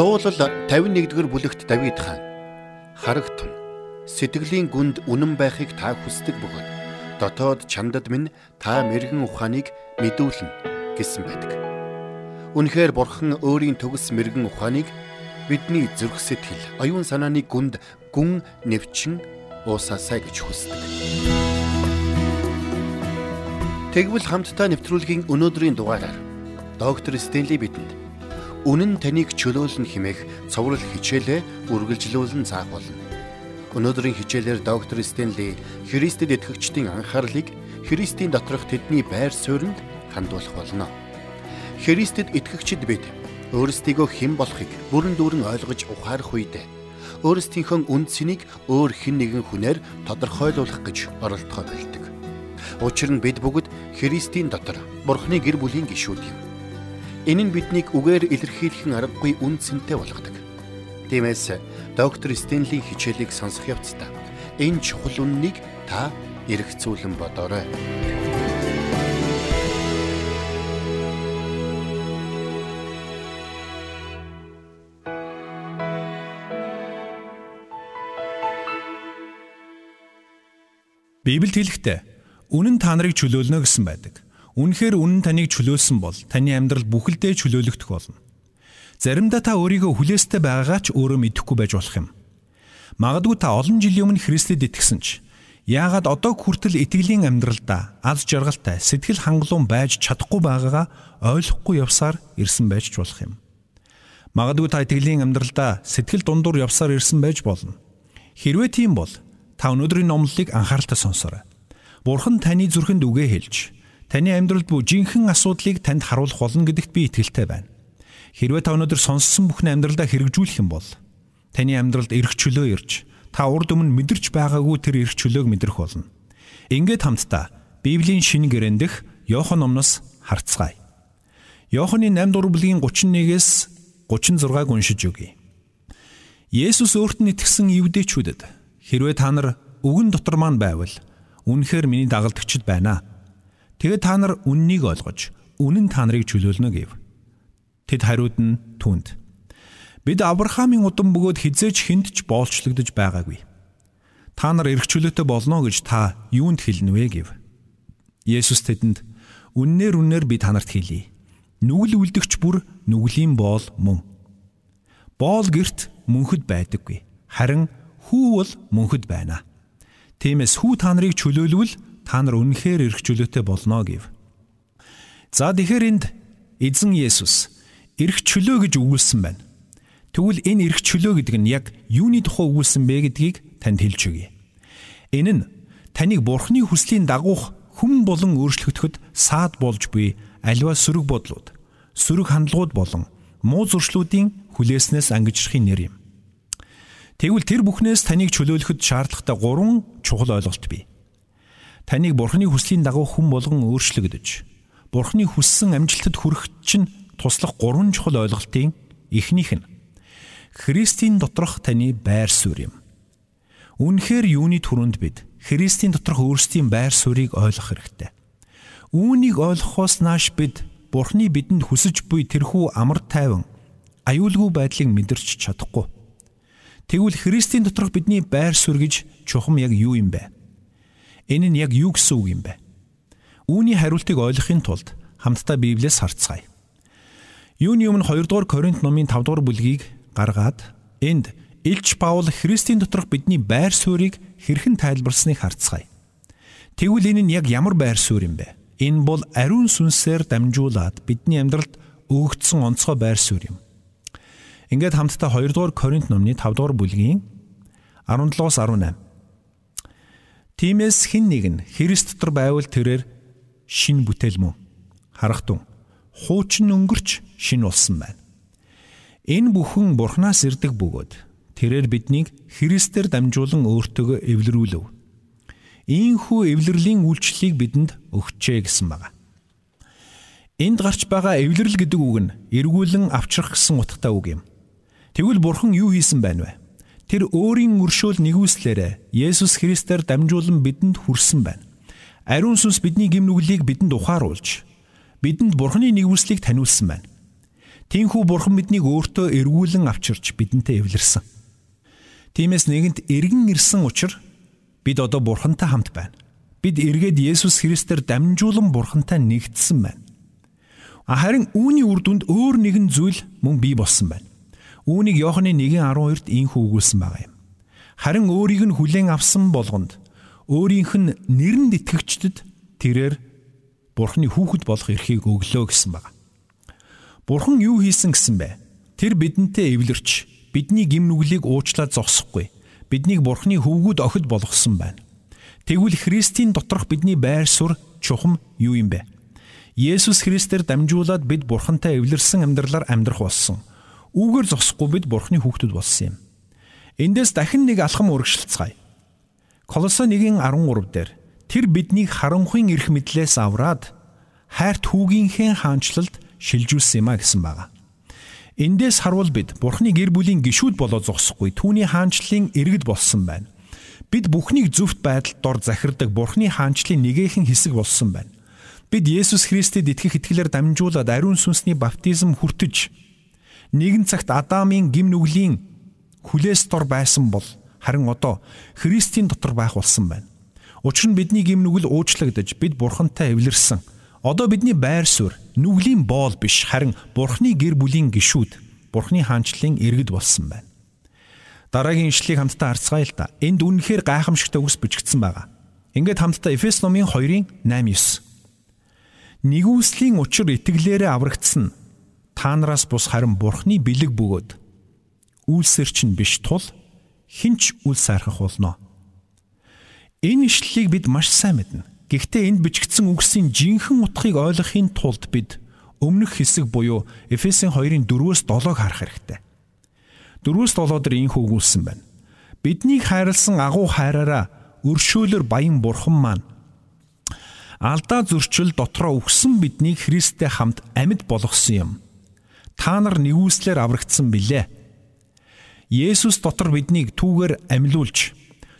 Дуулал 51-р бүлэгт Давид хаан харагтун сэтгэлийн гүнд үнэн байхыг та хүсдэг бөгөөд дотоод чамдад минь та мэрэгэн ухааныг мэдүүлнэ гэсэн байдаг. Үнэхээр бурхан өөрийн төгс мэрэгэн ухааныг бидний зүрх сэтгэл, оюун санааны гүнд гүн нэвчин уусаасаа гэж хүсдэг. Тэгвэл хамтдаа нэвтрүүлгийн өнөөдрийн дугаараар доктор Стенли бидэнд үнэн таныг чөлөөлнө хэмээх цоврал хичээлээ үргэлжлүүлэн заагуулна. Өнөөдрийн хичээлээр доктор Стенли Христэд итгэгчдийн анхаарлыг Христийн доторх тэдний байр суурьнд хандуулах болно. Христэд итгэгчид бид өөрсдийгөө хэн болохыг бүрэн дүүрэн ойлгож ухаарах үед өөрсдийнхөө үндсэнийг өөр хэн нэгэн хүнээр тодорхойлуулах гэж оролдоход байдаг. Учир нь бид бүгд Христийн дотор Бурхны гэр бүлийн гишүүд юм. Энэ нь биднийг үгээр илэрхийлэхэн аргагүй үн цэнтэй болгодог. Тиймээс доктор Стенлийн хичээлийг сонсох явцдаа энэ чухал үннийг та эргцүүлэн бодоорой. Библиэд хэлэхдээ үнэн та нарыг чөлөөлнө гэсэн байдаг. Үнэхээр үнэн таныг чөлөөлсөн бол таны амьдрал бүхэлдээ чөлөөлөгдөх болно. Заримдаа та өөрийгөө хүлээстэй байгаагаа ч өөрөө мэдэхгүй байж болох юм. Магадгүй та олон жилийн өмнө Христэд итгэсэн ч яагаад одоо хүртэл итгэлийн амьдралдаа аз жаргалтай сэтгэл хангалуун байж чадахгүй байгаагаа ойлгохгүй явсаар ирсэн байж ч болох юм. Магадгүй та итгэлийн амьдралдаа сэтгэл дундуур явсаар ирсэн байж болно. Хэрвээ тийм бол та өнөөдрийн номлолыг анхааралтай сонсоорой. Бурхан таны зүрхэнд үгээ хэлж Таны амьдралд бүх жинхэнэ асуудлыг танд харуулах болно гэдэгт би итгэлтэй байна. Хэрвээ та өнөөдөр сонссон бүхний амьдралдаа хэрэгжүүлэх юм бол таны амьдралд эрх чөлөө ирж та урд өмнө мэдэрч байгаагүй тэр эрх чөлөөг мэдрэх болно. Ингээд хамтдаа Библийн шинэ гэрэндэх Иохан номноос харцгаая. Иоханы 8 дугаар бүлгийн 31-ээс 36-г уншиж өгье. Есүс өөрт нь итгэсэн евдээчүүдэд хэрвээ та нар үгэн дотор маань байвал үнэхээр миний дагалдагчд байна. Тэгээд та нар үннийг ойлгож үнэн та нарыг чөлөөлнө гэв. Тэд хариуд нь түнд. Бид Авраамийн удам бөгөөд хизээч хүнд ч боолчлогдож байгаагүй. Та нар эрх чөлөөтэй болно гэж та юунд хэлнэ вэ гэв. Есүс тэдэнд үннээр үннээр би танарт хэлье. Нүгэл үлдэгч бүр нүглийн боол мөн. Боол герт мөнхөд байдаггүй. Харин хүү бол мөнхөд байна. Тиймээс хүү та нарыг чөлөөлвөл та нар үнэхээр эрх чөлөөтэй болно гэв. За тэгэхээр энд эзэн Есүс эрх чөлөө гэж өгүүлсэн байна. Тэгвэл энэ эрх чөлөө гэдэг нь яг юуны тухай өгүүлсэн бэ гэдгийг танд хэлж өгье. Энэ нь таныг Бурхны хүслийн дагуух хүм болон өөрчлөгдөхөд саад болж буй альва сөрөг бодлууд, сөрөг хандлагууд болон муу зуршлуудын хүлээснээс ангижрахын нэр юм. Тэгвэл тэр бүхнээс таныг чөлөөлөхөд шаардлагатай гурван чухал ойлголт бий. Таныг Бурхны хүслийн дагуу хүн болгон өөрчлөгдөж, Бурхны хүссэн амжилтад хүрэхэд чинь туслах гурван чухал ойлголтын эхнийх нь Христийн доторх таны байр суурь юм. Үнэхээр юуны түрүүнд бид Христийн доторх өөрсдийн байр суурийг ойлгох хэрэгтэй. Үүнийг ойлгохоос нааш бид Бурхны бидэнд хүсэж буй тэрхүү амар тайван аюулгүй байдлыг мэдэрч чадахгүй. Тэгвэл Христийн доторх бидний байр суурь гэж чухам яг юу юм бэ? Энэ нь яг юу гэсэн үг юм бэ? Үүний хариултыг ойлгохын тулд хамтдаа Библиэс харцгаая. Юуны өмнө 2 дугаар Коринт номын 5 дугаар бүлгийг гаргаад энд Илч Паул Христийн доторх бидний байр суурийг хэрхэн тайлбарсныг харцгаая. Тэгвэл энэ нь яг ямар байр суурь юм бэ? Энэ бол ариун сүнсээр дамжуулаад бидний амьдралд өгөгдсөн онцгой байр суурь юм. Ингээд хамтдаа 2 дугаар Коринт номны 5 дугаар бүлгийн 17-ос 18 Тиймээс хэн нэг нь Христ дотор байвал тэрээр шин бүтээл мөн. Харахтун хуучин өнгөрч шин болсон байна. Энэ бүхэн Бурханаас ирдэг бөгөөд тэрээр биднийг Христээр дамжуулан өөртөөгөө эвлэрүүлв. Ийхүү эвлэрлийн үйлчлэлийг бидэнд өгчээ гэсэн байна. Энд гарч байгаа эвлэрэл гэдэг үг нь эргүүлэн авчрах гэсэн утгатай үг юм. Тэгвэл Бурхан юу хийсэн байна вэ? Тэр өөрийн өршөөл нэгүслээрээ Есүс Христээр дамжуулан бидэнд хүрсэн байна. Ариун сүнс бидний гим нүглийг бидэнд ухааруулж бидэнд Бурхны нэгүслийг таниулсан байна. Тинхүү бурхан биднийг өөртөө эргүүлэн авчирч бидэнтэй эвлэрсэн. Тиймээс нэгэнт эргэн ирсэн учраас бид одоо бурхантай хамт байна. Бид эргээд Есүс Христээр дамжуулан бурхантай нэгдсэн байна. Харин үүний үр дүнд өөр нэгэн зүйл мөн бий болсон байна. Үүнийг Иохны 1:12-д ийхүү өгүүлсэн байгаа юм. Харин өөрийг нь хүлээн авсан болгонд өөрийнх нь нэрэнд итгэгчдэд тэрээр Бурхны хүүхэд болох эрхийг өглөө гэсэн байна. Бурхан юу хийсэн гэсэн бэ? Тэр бидэнтэй эвлэрч бидний гим нүглийг уучлаад зогсохгүй. Биднийг Бурхны хөвгүүд охид болгосон байна. Тэгвэл Христийн доторх бидний байр суурь чухам юу юм бэ? Есүс Христээр дамжуулаад бид Бурхантай эвлэрсэн амьдралаар амьдрах болсон. Үүгээр зогсохгүй бид Бурхны хүүхдүүд болсон юм. Эндээс дахин нэг алхам үргэлжилцгээе. Колосо 1:13 дээр Тэр биднийг харанхуйн эрх мэдлээс авраад хайрт хүүгийнхээ хаанчлалд шилжүүлсэн юм а гэсэн байгаа. Эндээс харвал бид Бурхны гэр бүлийн гишүүд болоо зогсохгүй түүний хаанчлалын иргэд болсон байна. Бид бүхнийг зөвхт байдалд дор захирдаг Бурхны хаанчлалын нэгэн хэсэг болсон байна. Бид Есүс Христэд итгэх итгэлээр дамжуулаад ариун сүнсний баптизм хүртэж нэгэн цагт Адамын гим нүглийн хүлээс дор байсан бол харин одоо Христийн дотор байх болсон байна. Учир нь бидний гимнүгэл уучлагдаж бид бурхантай эвлэрсэн. Одоо бидний байр суурь нүглийн боол биш харин бурхны гэр бүлийн гишүүд, бурхны хаанчлалын иргэд болсон байна. Дараагийн ишлэгийг хамтдаа харцгаая л да. Энд үнэхээр гайхамшигтай үгс бичигдсэн байгаа. Ингээд хамтдаа Эфес номын 2-ын 8-9. Нэгүслийн учир итгэлээрээ аврагдсан та нараас бус харин бурхны бэлэг бөгөөд үйлсэр чинь биш тул хинч үл сайрхах болно Энэ ишлэлийг бид маш сайн мэднэ. Гэхдээ энд бичигдсэн үгсийн жинхэнэ утгыг ойлгохын тулд бид өмнөх хэсэг буюу Эфесийн 2-ын 4-өөс 7-ыг харах хэрэгтэй. 4-өөс 7 дээр ийм хөвгүүлсэн байна. Биднийг хайрлсан агуу хайраараа өршөөлөр баян бурхан маань алдаа зөрчил дотроо өгсөн биднийг Христтэй хамт амьд болгосон юм. Та нар нэгүслэр аврагдсан билээ. Есүс дотор биднийг түүгээр амьлуулж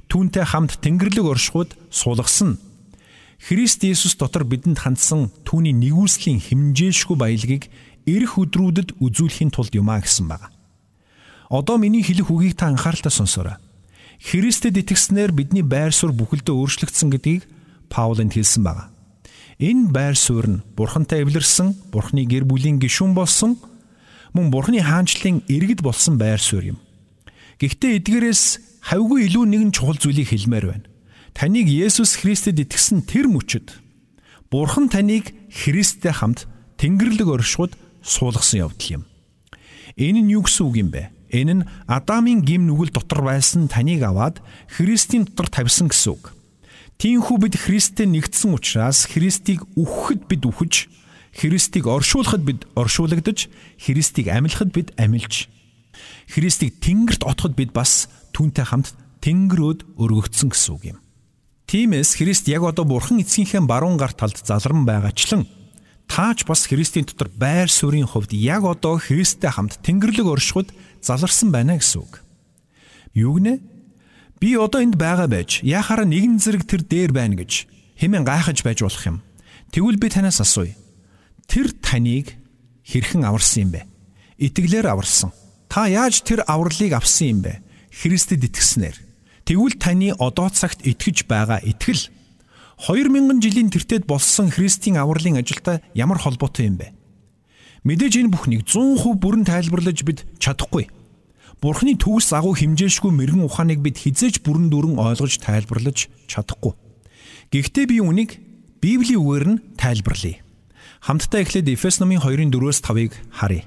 түүнтэй хамт Тэнгэрлэг оршихуд суулгасан. Христ Есүс дотор бидэнд хандсан түүний нэгүслийн хэмжээшгүй баялагийг эрх өдрүүдэд үзүүлэхийн тулд юмаа гэсэн байна. Одоо миний хэлэх үгийг та анхааралтай сонсоорой. Христэд итгэснээр бидний байр суурь бүхэлдээ өөрчлөгдсөн гэдгийг Паул энд хэлсэн байна. Энэ байр суурь нь Бурхантай эвлэрсэн, Бурхны гэр бүлийн гишүүн болсон, мөн Бурхны хаанчлалын иргэд болсон байр суурь юм. Гэхдээ эдгээрээс хавьгүй илүү нэгэн чухал зүйлийг хэлмээр байна. Таныг Есүс Христэд итгэсэн тэр мөчөд Бурхан таныг Христтэй хамт Тэнгэрлэг оршихуд суулгасан явдал юм. Энэ нь юу гэсэн үг юм бэ? Энэ нь Адамын гим нүгэл дотор байсан таныг аваад Христийн дотор тавьсан гэсэн үг. Тиймээс бид Христтэй нэгдсэн учраас Христийг үхэхэд бид үхэж, Христийг оршуулахад бид оршуулгадж, Христийг амилахад бид амилж, Христийг Тэнгэрт отоход бид бас түүнтэй хамт Тэнгэрөөд өргөгдсөн гэсэн үг юм. Тиймээс Христ яг одоо Бурхан эцгийнхээ баруун гар талд залран байгаачлан таач бас Христийн дотор байр суурийн хувьд яг одоо Христтэй хамт Тэнгэрлэг оршихуд заларсан байна гэсэн үг. Юу гинэ? Би одоо энд байгаа байж яхаараа нэгэн зэрэг тэр дээр байна гэж хэмээн гайхаж байж болох юм. Тэгвэл би танаас асууя. Тэр таныг хэрхэн аварсан юм бэ? Итгэлээр аварсан. Та яаж тэр авралыг авсан юм бэ? Христэд итгэснээр тэгвэл таны одоо цагт итгэж байгаа итгэл 2000 жилийн тэртет болсон Христийн авралын ажилтай ямар холбоотой юм бэ? Мэдээж энэ бүхнийг 100% бүрэн тайлбарлаж бид чадахгүй. Бурхны төгс агуу хэмжээшгүй мэрэгэн ухааныг бид хизээж бүрэн дүрэн ойлгож тайлбарлаж чадахгүй. Гэхдээ би үнийг Библийн үгээр нь тайлбарлая. Хамтдаа эхлээд Эфес номын 2-ын 4-өөс 5-ыг харъя.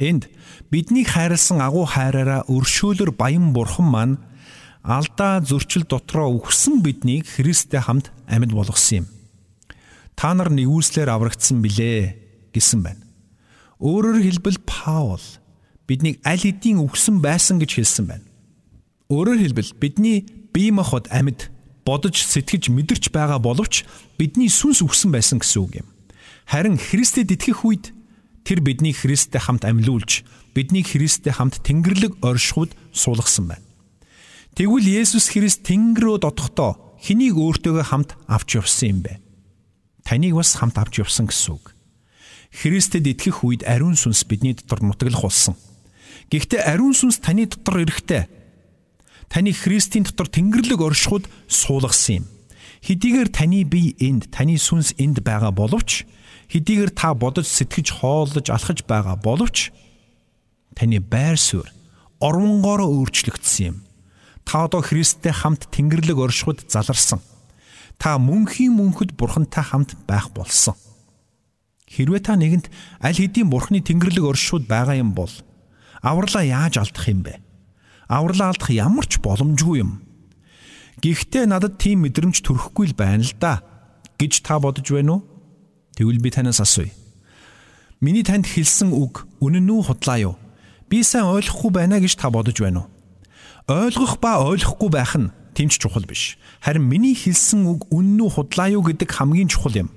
Энд биднийг хайрлсан агуу хайраараа өршөөлөр баян бурхан маань алдаа зөрчил дотроо үхсэн биднийг Христтэй хамт амьд болгосон юм. Та нар нэгүслэр аврагдсан билээ гэсэн байна. Өөрөөр хэлбэл Паул биднийг аль хэдийн үхсэн байсан гэж хэлсэн байна. Өөрөөр хэлбэл бидний бие махбод амьд бодож сэтгэж мэдэрч байгаа боловч бидний сүнс үхсэн байсан гэсэн үг юм. Харин Христэд итгэх үед тэр биднийг Христтэй хамт амьлуулж биднийг Христтэй хамт Тэнгэрлэг оршихуд суулгасан байна. Тэгвэл Есүс Христ Тэнгэр рүү дотохдоо хэнийг өөртөөгөө хамт авч явсан юм бэ? Таныг бас хамт авч явсан гэсэн үг. Христэд итгэх үед ариун сүнс бидний дотор нутаглах болсон. Гэхдээ ариун сүнс таны дотор эрэхтэй. Таны Христийн дотор Тэнгэрлэг оршихуд суулгасан юм. Хэдийгээр таны бие энд, таны сүнс энд байгаа боловч хэдийгээр та бодож сэтгэж хооллож алхаж байгаа боловч таны байр суурь орвонгоороо өөрчлөгдсөн юм. Та одоо Христтэй хамт Тэнгэрлэг оршихуд заларсан. Та мөнхийн мөнхөд Бурхантай хамт байх болсон. Хэрвээ та нэгэнт аль хэдийн бурхны тэнгэрлэг оршууд байгаа юм бол авралаа яаж алдах юм бэ? Авралаа алдах ямар ч боломжгүй юм. Гэхдээ надад тийм мэдрэмж төрөхгүй л байна л да гэж та бодож байна уу? Тэгвэл би танаас асууя. Миний танд хэлсэн үг үнэн үү худлаа юу? Би сайн ойлгохгүй байна гэж та бодож байна уу? Ойлгох ба ойлгохгүй байх нь тэмч чухал биш. Харин миний хэлсэн үг үнэн үү худлаа юу гэдэг хамгийн чухал юм.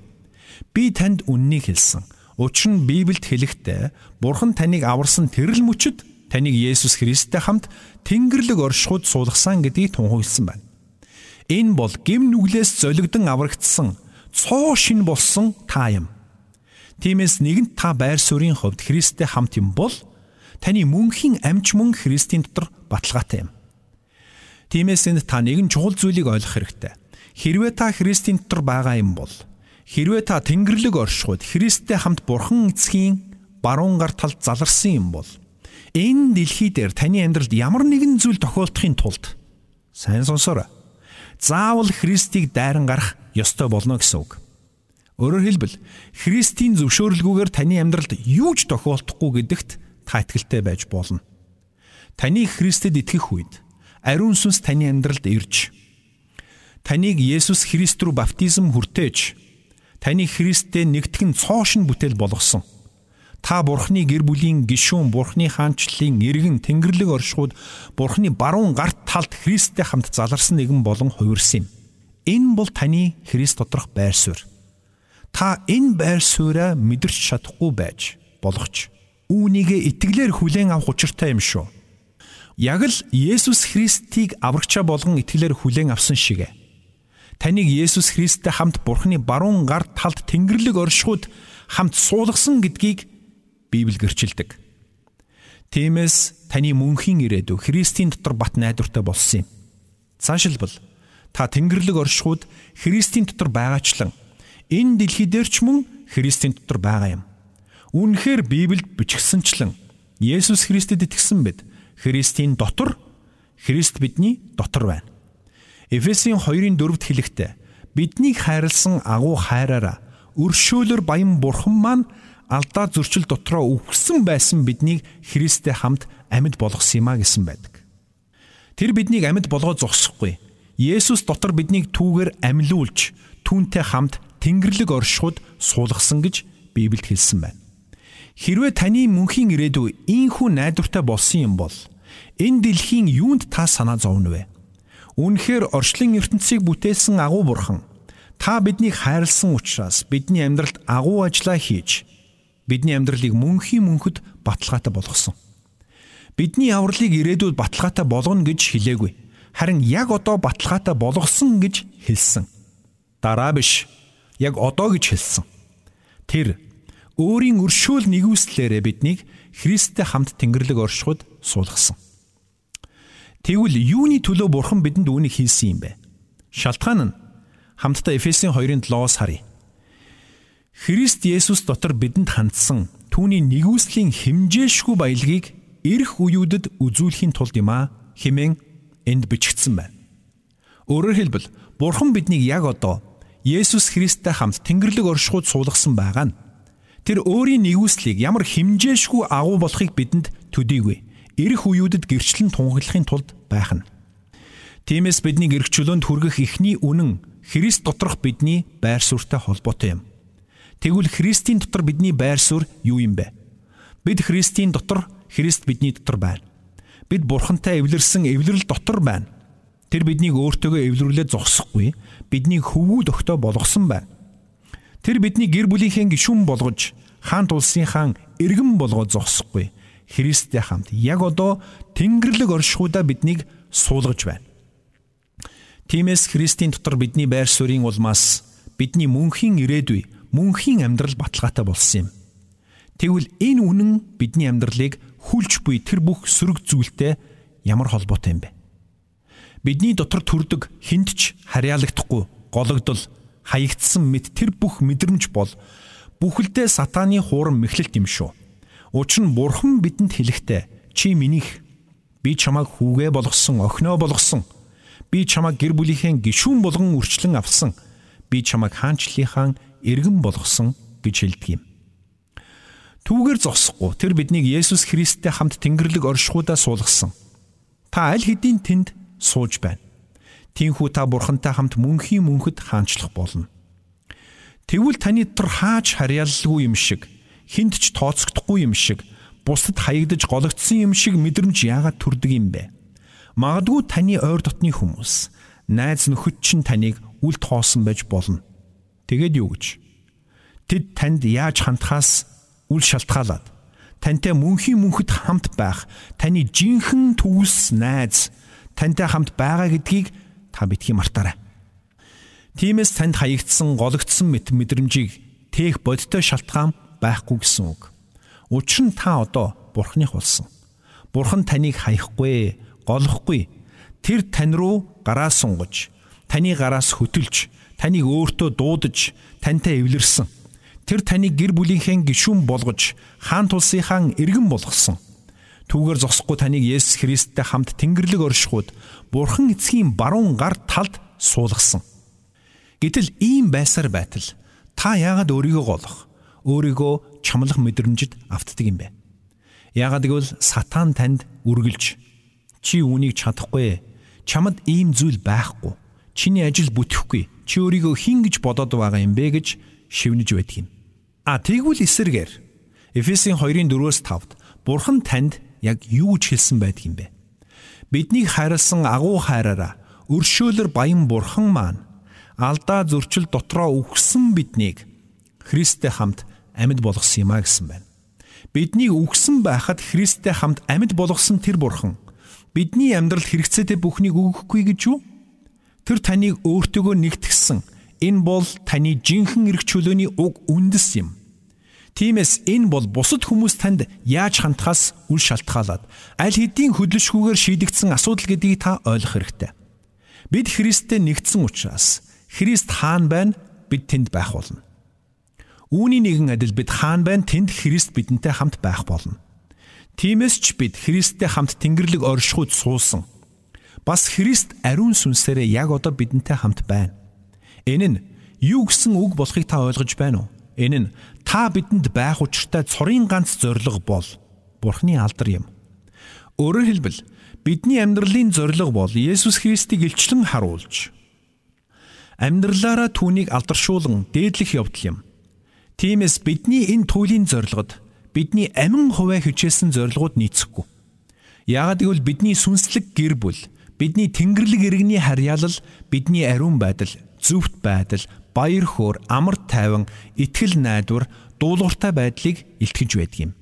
Би танд үннийг хэлсэн. Учир нь Библиэд хэлэхдээ Бурхан таныг аварсан тэрл мөчөд таныг Есүс Христтэй хамт Тэнгэрлэг оршихуд суулгасан гэдгийг тунхагласан байна. Энэ бол гим нүглээс золигдсон аврагдсан цоо шин болсон та юм. Тиймээс нэгэнт та байр суурийн хувьд Христтэй хамт юм бол таны мөнхийн амч мөн Христийн дотор баталгаатай юм. Тиймээс энд та нэгэн чухал зүйлийг ойлгох хэрэгтэй. Хэрвээ та Христийн дотор байгаа юм бол Хэрвээ та Тэнгэрлэг оршихуд Христтэй хамт Бурхан эцгийн баруун гар талд заларсан юм бол энэ дэлхий дээр таны амьдралд ямар нэгэн зүйл тохиолдохын тулд сайн сонсоорой. Заавал Христийг дайран гарах ёстой болно гэсэн үг. Өөрөөр хэлбэл Христийн зөвшөөрлгүйгээр таны амьдралд юу ч тохиолдохгүй гэдэгт та итгэлтэй байж болно. Таны Христэд итгэх үед ариун сүнс таны амьдралд ирж таныг Есүс Христ рүү баптизм хүртээж таны Христтэй нэгтгэн цоошин бүтээл болгосон. Та Бурхны гэр бүлийн гишүүн, Бурхны хаанчлалын иргэн Тэнгэрлэг оршихуд Бурхны баруун гарт талд Христтэй хамт заларсан нэгэн болон хувирсан юм. Энэ бол таны Христ доторх байр суурь. Та энэ байр сууриа мэдэрч чадахгүй байж болохч үүнийгээ итгэлээр хүлээн авах учиртай юм шүү. Яг л Есүс Христийг аврагчаа болгон итгэлээр хүлээн авсан шигэ таныг Есүс Христтэй хамт Бурхны баруун гар талд Тэнгэрлэг оршихуд хамт суулгасан гэдгийг Библи гэрчилдэг. Тиймээс таны мөнхийн ирээдүй Христийн дотор бат найдвартай болсон юм. Цаашилбал та Тэнгэрлэг оршихуд Христийн дотор байгаачлан энэ дэлхий дээр ч мөн Христийн дотор байгаа юм. Үүнхээр Библиэд бичгсэнчлэн Есүс Христэд итгэсэн бид Христийн дотор Христ бидний дотор байна. Эфесийн 2-ын 4-д хэлэхдээ биднийг хайрлсан агуу хайраараа өршөөлөр баян бурхан маань алдаа зөрчил дотроо өвгсөн байсан биднийг Христтэй хамт амьд болгосон юм а гэсэн байдаг. Тэр биднийг амьд болгоо зогсохгүй. Есүс дотор биднийг түүгээр амьлуулж түүнтэй хамт Тэнгэрлэг оршихуд суулгасан гэж Библиэд хэлсэн байна. Хэрвээ таны мөнхийн ирээдүй ийхүү найдвартай болсон юм бол энэ дэлхийн юунд та санаа зовно вэ? Үнэхээр орчлон ертөнцийг бүтээсэн агуу бурхан та биднийг хайрлсан учраас бидний амьдралд агуу ажиллаа хийж бидний амьдралыг мөнхийн мөнхөд баталгаатай болгосон. Бидний авралыг ирээдүйд баталгаатай болгоно гэж хэлээгүй. Харин яг одоо баталгаатай болгосон гэж хэлсэн. Дараа биш. Яг одоо гэж хэлсэн. Тэр өөрийн өршөөл нэгүслээрээ биднийг Христтэй хамт Тэнгэрлэг оршихуд суулгасан. Тэгвэл юуны төлөө бурхан бидэнд үүнийг хийсэн юм бэ? Шалтгаан нь хамтдаа Эфесийн 2-ын 7-оос харъя. Христ Есүс дотор бидэнд хандсан түүний нэгүслийн химжээшгүй баялагийг ирэх үеүүдэд үзүүлэхийн тулд юм а хэмээн энд бичигдсэн байна. Өөрөөр хэлбэл Бурхан биднийг яг одоо Есүс Христтэй хамт Тэнгэрлэг оршихуд суулгасан байгаа нь тэр өөрийн нэгүслийг ямар химжээшгүй агуу болохыг бидэнд төдийгүй ирэх үеүүдэд гэрчлэн тунхаглахын тулд байх нь. Тиймээс бидний эрх чөлөөнд хүргэх эхний үнэн Христ доторх бидний байр суурьтай холбоотой юм. Тэгвэл Христийн дотор бидний байр суурь юу юм бэ? Бид Христийн дотор Христ бидний дотор байна. Бид Бурхантай эвлэрсэн эвлэрэл дотор байна. Тэр биднийг өөртөөгөө эвлэрүүлээ зогсохгүй, биднийг хөвгүүд өгтөө болгосон байна. Тэр бидний гэр бүлийнхээ гишүүн болгож, хаан тулсынхаа иргэн болгоод зогсохгүй Христтэй хамт яг одоо Тэнгэрлэг оршихуудаа биднийг суулгаж байна. Тиймээс Христийн дотор бидний байр суурийн улмаас бидний мөнхийн ирээдүй, мөнхийн амьдрал баталгаатай болсон юм. Тэгвэл энэ үнэн бидний амьдралыг хүлж буй тэр бүх сөрөг зүйлтэй ямар холбоотой юм бэ? Бидний дотор төрдөг хинтч харьяалагдахгүй гологдол хаягдсан мэд тэр бүх мэдрэмж бол бүхэлдээ сатааны хуурам мэхлэлт юм шүү. Учир нь бурхан бидэнд хэлэхдээ чи минийх би чамайг хүүгээ болгосон, охиноо болгосон. Би чамайг гэр бүлийнхээ гишүүн болгон үрчлэн авсан. Би чамайг хаанчлалынхаа иргэн болгосон гэж хэлдэг юм. Түүгээр зогсохгүй тэр биднийг Есүс Христтэй хамт Тэнгэрлэг оршихуудаа суулгасан. Та аль хэдийн тэнд сууж байна. Тинхүү та бурхантай хамт мөнхийн мөнхөд хаанчлах болно. Тэгвэл таны дотор хаач харьяаллгүй юм шиг, хинт ч тооцогдохгүй юм шиг, бусдад хаягдж гологдсон юм шиг мэдрэмж яагаад төрдөг юм бэ? Магадгүй таны ойр дотны хүмүүс, найз нөхөд чинь таныг үл тоосон байж болно. Тэгээд юу гэж? Тэд танд яаж хандхаас үл шалтгаалаад тантай мөнхийн мөнхөд хамт байх, таны жинхэнэ төгс найз тантай хамт байгаа гэдгийг та битгий мартаарай. Тиймээс танд хаягдсан гологдсон мэт мэдрэмжийг тээх бодтой шалтгаан байхгүй гэсэн үг. Учир нь та одоо бурхных болсон. Бурхан таныг хаяхгүй, голохгүй. Тэр тань руу гараа сунгаж, таны гараас хөтөлж, таныг өөртөө дуудаж, тантай эвлэрсэн. Тэр таныг гэр бүлийнхээ гишүүн болгож, хаан тулсынхаа иргэн болгосон. Түүгээр зогсохгүй таныг Есүс Христтэй хамт Тэнгэрлэг оршихуд Бурхан эцгийн баруун гар талд суулгасан. Гэтэл ийм байсаар байтал та яагаад өөрийгөө голох, өөрийгөө чамлах мэдрэмжид автдаг юм бэ? Яагаад гэвэл сатан танд үргэлж чи үүнийг чадахгүй, чамд ийм зүйл байхгүй, чиний ажил бүтэхгүй, чи өөрийгөө хин гэж бодоод байгаа юм бэ гэж шивнэж байдаг юм. А тэгвэл эсэргээр Эфесийн 2-ын 4-өөс 5-д Бурхан танд яг юу ч хэлсэн байдаг юм бэ? Биднийг хайрлсан агуу хайраараа өршөөлөр баян бурхан маань алдаа зөрчил дотроо үхсэн биднийг Христтэй хамт амьд болгосон юм а гэсэн байна. Биднийг үхсэн байхад Христтэй хамт амьд болгосон тэр бурхан бидний амьдралд хэрэгцээтэй бүхнийг өгөхгүй гэж юу? Тэр таныг өөртөөгөө нэгтгсэн. Энэ бол таны жинхэнэ эрх чөлөөний уг үндэс юм. Тиймээс энэ бол бусад хүмүүс танд яаж хандхаас үл шалтгаалаад аль хэдийн хөдөлшгүйгээр шийдэгдсэн асуудал гэдгийг та ойлгох хэрэгтэй. Бид Христтэй нэгдсэн учраас Христ хаан байна бид тэнд байх болно. Үүний нэгэн адил бид хаан байна тэнд Христ бидэнтэй хамт байх болно. Тиймээс ч бид Христтэй хамт Тэнгэрлэг оршихуйд суусан. Бас Христ ариун сүнсээрээ яг одоо бидэнтэй хамт байна. Энэ нь юу гэсэн үг болохыг та ойлгож байна уу? Энэ нь та бидэнд байх учиртай цорын ганц зориг бол Бурхны алдар юм. Өөрөөр хэлбэл бидний амьдралын зориг бол Есүс Христийг илчлэн харуулж амьдралаараа түүнийг алдаршуулан дээдлэх явдал юм. Тиймээс бидний энэ туйлын зорилгод бидний амин хувиа хичээсэн зорилгууд нийцэхгүй. Яагад гэвэл бидний сүнслэг гэр бүл, бидний тэнгэрлэг иргэний харьяалал, бидний ариун байдал, зөвхт байдал, баяр хөөр, амар тайван, итгэл найдвар, дуулууртай байдлыг илтгэж байдаг юм.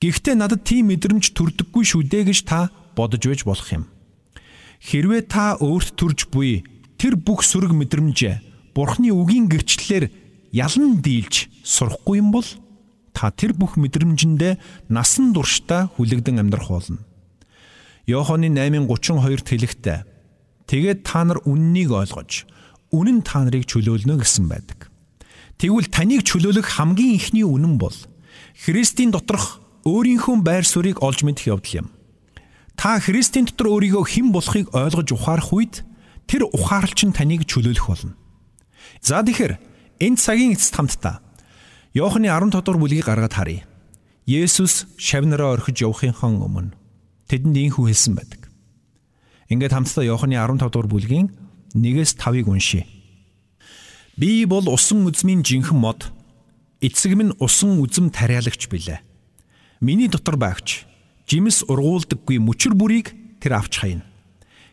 Гэхдээ надад тийм мэдрэмж төрдөггүй шүү дээ гэж та бодож байж болох юм. Хэрвээ та өөрт төрж буй тэр бүх сөрөг мэдрэмж Бурхны үгийн гэрчлэлээр ялан дийлж сурахгүй юм бол та тэр бүх мэдрэмжэндээ насан туршдаа хүлэгдэн амьдрах болно. Йоханны 8:32-т хэлэхдээ тэгээд та нар үннийг ойлгож үнэн та нарыг чөлөөлнө гэсэн байдаг. Тэгвэл таныг чөлөөлөх хамгийн ихний үнэн бол Христийн доторх өөрийнхөө байр суурийг олж мэдэх явдал юм. Та Христийн дотор өөрийгөө хэн болохыг ойлгож ухаарах үед тэр ухаарлч нь таныг чөлөөлөх болно. За тэгэхээр энэ цагийн эцэст хамтдаа Иохны 15 дугаар бүлгийг гаргаад харъя. Есүс шавнараа орхиж явахынхан өмнө тэдэнд ийхүү хэлсэн байдаг. Ингээд хамтдаа Иохны 15 дугаар бүлгийн 1-ээс 5-ыг уншия. Би бол усан үзмийн жинхэнэ мод. Эцэг минь усан үзм тариалагч билээ. Миний дотор байгч жимс ургуулдаггүй мөчр бүрийг тэр авч хайна.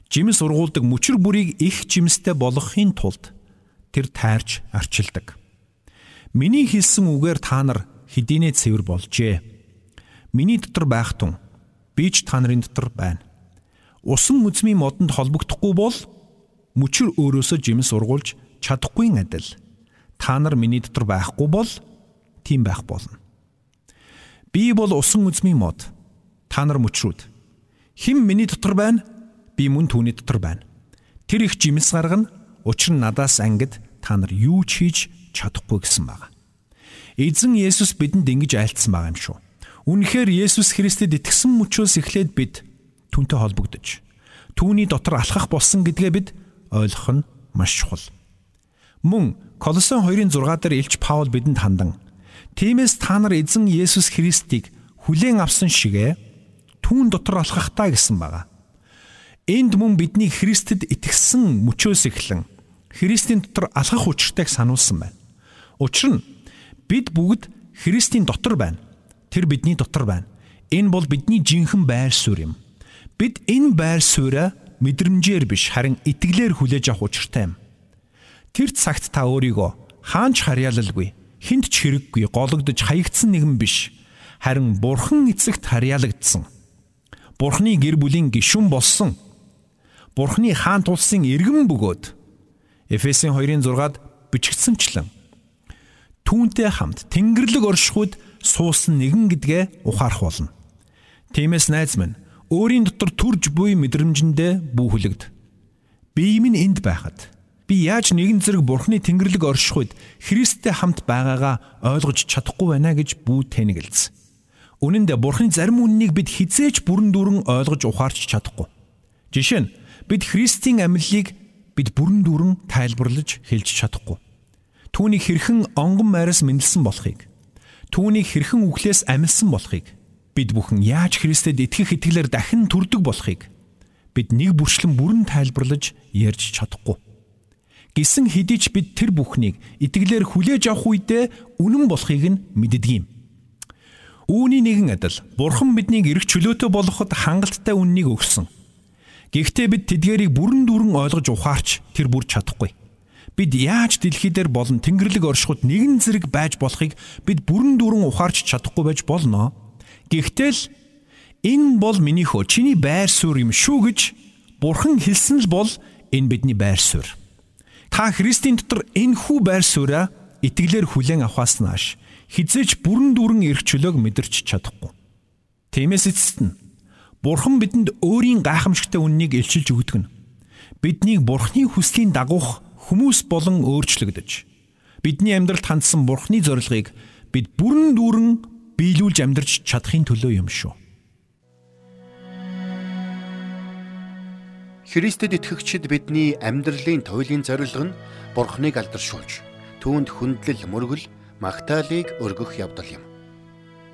Жимс ургуулдаг мөчр бүрийг их жимстэй болгохын тулд тэр тайрч арчилдаг. Миний хэлсэн үгээр та нар хэдийнэ цэвэр болжээ. Миний дотор байх тун би ч та нарын дотор байна. Усан үзмийн модонд холбогдохгүй бол мөчр өөрөөсөө жимс ургуулж чадахгүй адил та нар миний дотор байхгүй бол тийм байх болно. Би бол усан үзмийн мод. Та нар мөчрүүд. Хим миний дотор байна? Би мөн түүний дотор байна. Тэр их жимс гаргана. Учир нь надаас ангид та нар юу ч хийж чадахгүй гэсэн байна. Эзэн Есүс бидэнд ингэж айлтсан байгаа юм шүү. Үнэхээр Есүс Христэд итгэсэн мөчөөс эхлээд бид түүнтэй холбогдож түүний дотор алхах болсон гэдгээ бид ойлгох нь маш чухал. Мөн Колосын 2-ын 6 дээр Илч Паул бидэнд хандан Тиймээс та нар эзэн Есүс Христийг хүлээн авсан шигэ түүн дотор алхах та гэсэн байгаа. Энд мөн бидний Христэд итгэсэн мөчөөс эхлэн Христийн дотор алхах учиртайг сануулсан байна. Учир нь бид бүгд Христийн дотор байна. Тэр бидний дотор байна. Энэ бол бидний жинхэнэ байр суурь юм. Бид энэ байр сууриа мэдрэмжээр биш харин итгэлээр хүлээж авах учиртай юм. Тэр цагт та өөрийгөө хаанч харьяалалгүй хинт ч хэрэггүй гологдож хаягдсан нэгэн биш. Харин бурхан эцэгт харьяалагдсан. Бурханы гэр бүлийн гишүүн болсон. Бурханы хаант улсын иргэн бөгөөд Эфесийн 2-ын 6-ад бичигдсэнчлэн түүнтэй хамт Тэнгэрлэг оршихуйд суусан нэгэн гэдгээ ухаарах болно. Тиймээс найз минь өөрийн дотор төрж буй мэдрэмжэндээ бүүхлэгд. Бие минь энд байхад Би яаж нэгэн зэрэг Бурхны Тэнгэрлэг орших үед Христтэй хамт байгаагаа ойлгож чадахгүй байна гэж бүү тэнэгэлз. Үнэн дээр Бурхны зарим үннийг бид хизээч бүрэн дүүрэн ойлгож ухаарч чадахгүй. Жишээ нь бид Христийн амьлалыг бид бүрэн дүүрэн тайлбарлаж хэлж чадахгүй. Түүнийг хэрхэн онгон майраас мэндэлсэн болохыг, түүнийг хэрхэн үхлээс амилсан болохыг, бид бүхэн яаж Христэд итгэх итгэлээр дахин төрдөг болохыг бид нэг бүрчлэн бүрэн тайлбарлаж ярьж чадахгүй. Гисэн хэдий ч бид тэр бүхнийг итгэлээр хүлээж авах үедээ үнэн болохыг нь мэддэг юм. Үүний нэгэн адил Бурхан биднийг эрх чөлөөтэй болгоход хангалттай үннийг өгсөн. Гэхдээ бид тэдгэрийг бүрэн дүүрэн ойлгож ухаарч тэр бүр чадахгүй. Бид яаж дэлхий дээр болон Тэнгэрлэг оршихуд нэгэн зэрэг байж болохыг бид бүрэн дүүрэн ухаарч чадахгүй байж болно. Гэхдээ л энэ бол миний хөө чиний байр суурь юм шүү гэж Бурхан хэлсэн л бол энэ бидний байр суурь. Та Христийн дотор энэ хүү байр сууриа итгэлээр хүлээн авахаас нааш хизээч бүрэн дүүрэн эрх чөлөөг мэдэрч чадахгүй. Тиймээс эцэст нь Бурхан бидэнд өөрийн гайхамшигтай үннийг илчилж өгдөг нь биднийг Бурханы хүслийн дагуух хүмүүс болон өөрчлөгдөж бидний амьдралд хандсан Бурханы зорилгыг бид бүрэн дүүрэн биелүүлж амьдрч чадахын төлөө юм шүү. Христэд итгэгчид бидний амьдралын туйлын зорилго нь Бурхныг алдаршуулж, түүнд хүндлэл, мөргөл, магтаалыг өргөх явдал юм.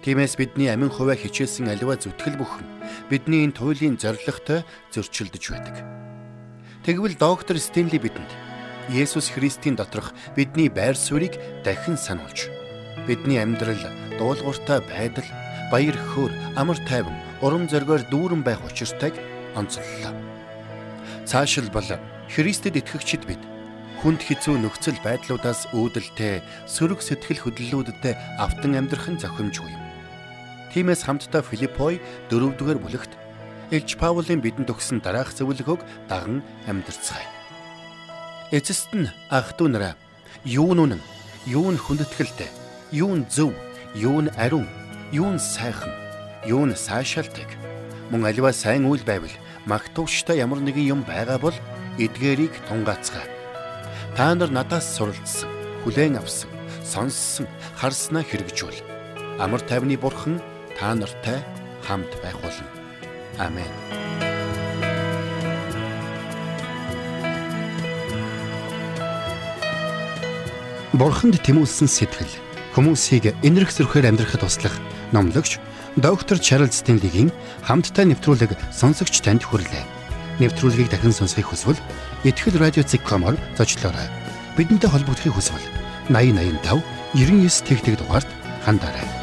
Тиймээс бидний амин хувиа хичээсэн аливаа зүтгэл бүхэн бидний энэ туйлын зорилготой зөрчилдөж байдаг. Тэгвэл доктор Стенли бидэнд Есүс Христийн доторх бидний байр суурийг дахин сануулж, бидний амьдрал дуулууртай байдал, баяр хөөр, амар тайван, урам зоригоор дүүрэн байх учиртайг онцоллоо. Цаашилбал Христэд итгэгчид бид хүнд хэцүү нөхцөл байдлуудаас үүдэлтэй сөрөг сэтгэл хөдлөлүүдтэй автан амьдрах нь зохимжгүй юм. Тиймээс хамтдаа Филиппой 4-р бүлэгт Илч Паулийн бидэнд өгсөн дараах зөвлөгөөг даган амьдрцгаая. Эцэст нь ах トゥ нараа юу нүн юу нь хүндэтгэлтэй юу нь зөв юу нь ариун юу нь сайхан юу нь сайшаалтыг мөн аливаа сайн үйл байвал магтууштай ямар нэгэн юм байгаа бол эдгээрийг тунгаацгаа. Та нар надаас суралцсан, хүлээн авсан, сонссон, харснаа хэрэгжүүл. Амар тайвны бурхан та нартай хамт байх болно. Амен. Бурханд тэмүүлсэн сэтгэл хүмүүсийг энэрх зөрхөөр амьдрахад туслах номлогч доктор Чарлз Стенлигийн хамттай нэвтрүүлэг сонсогч танд хүрлээ. Нэвтрүүлгийг дахин сонсох хүсвэл ихтгэл радиоцик.com-оор зочлоорой. Бидэнтэй холбогдохын хүсвэл 8085 99 тэгтэг дугаард хандаарай.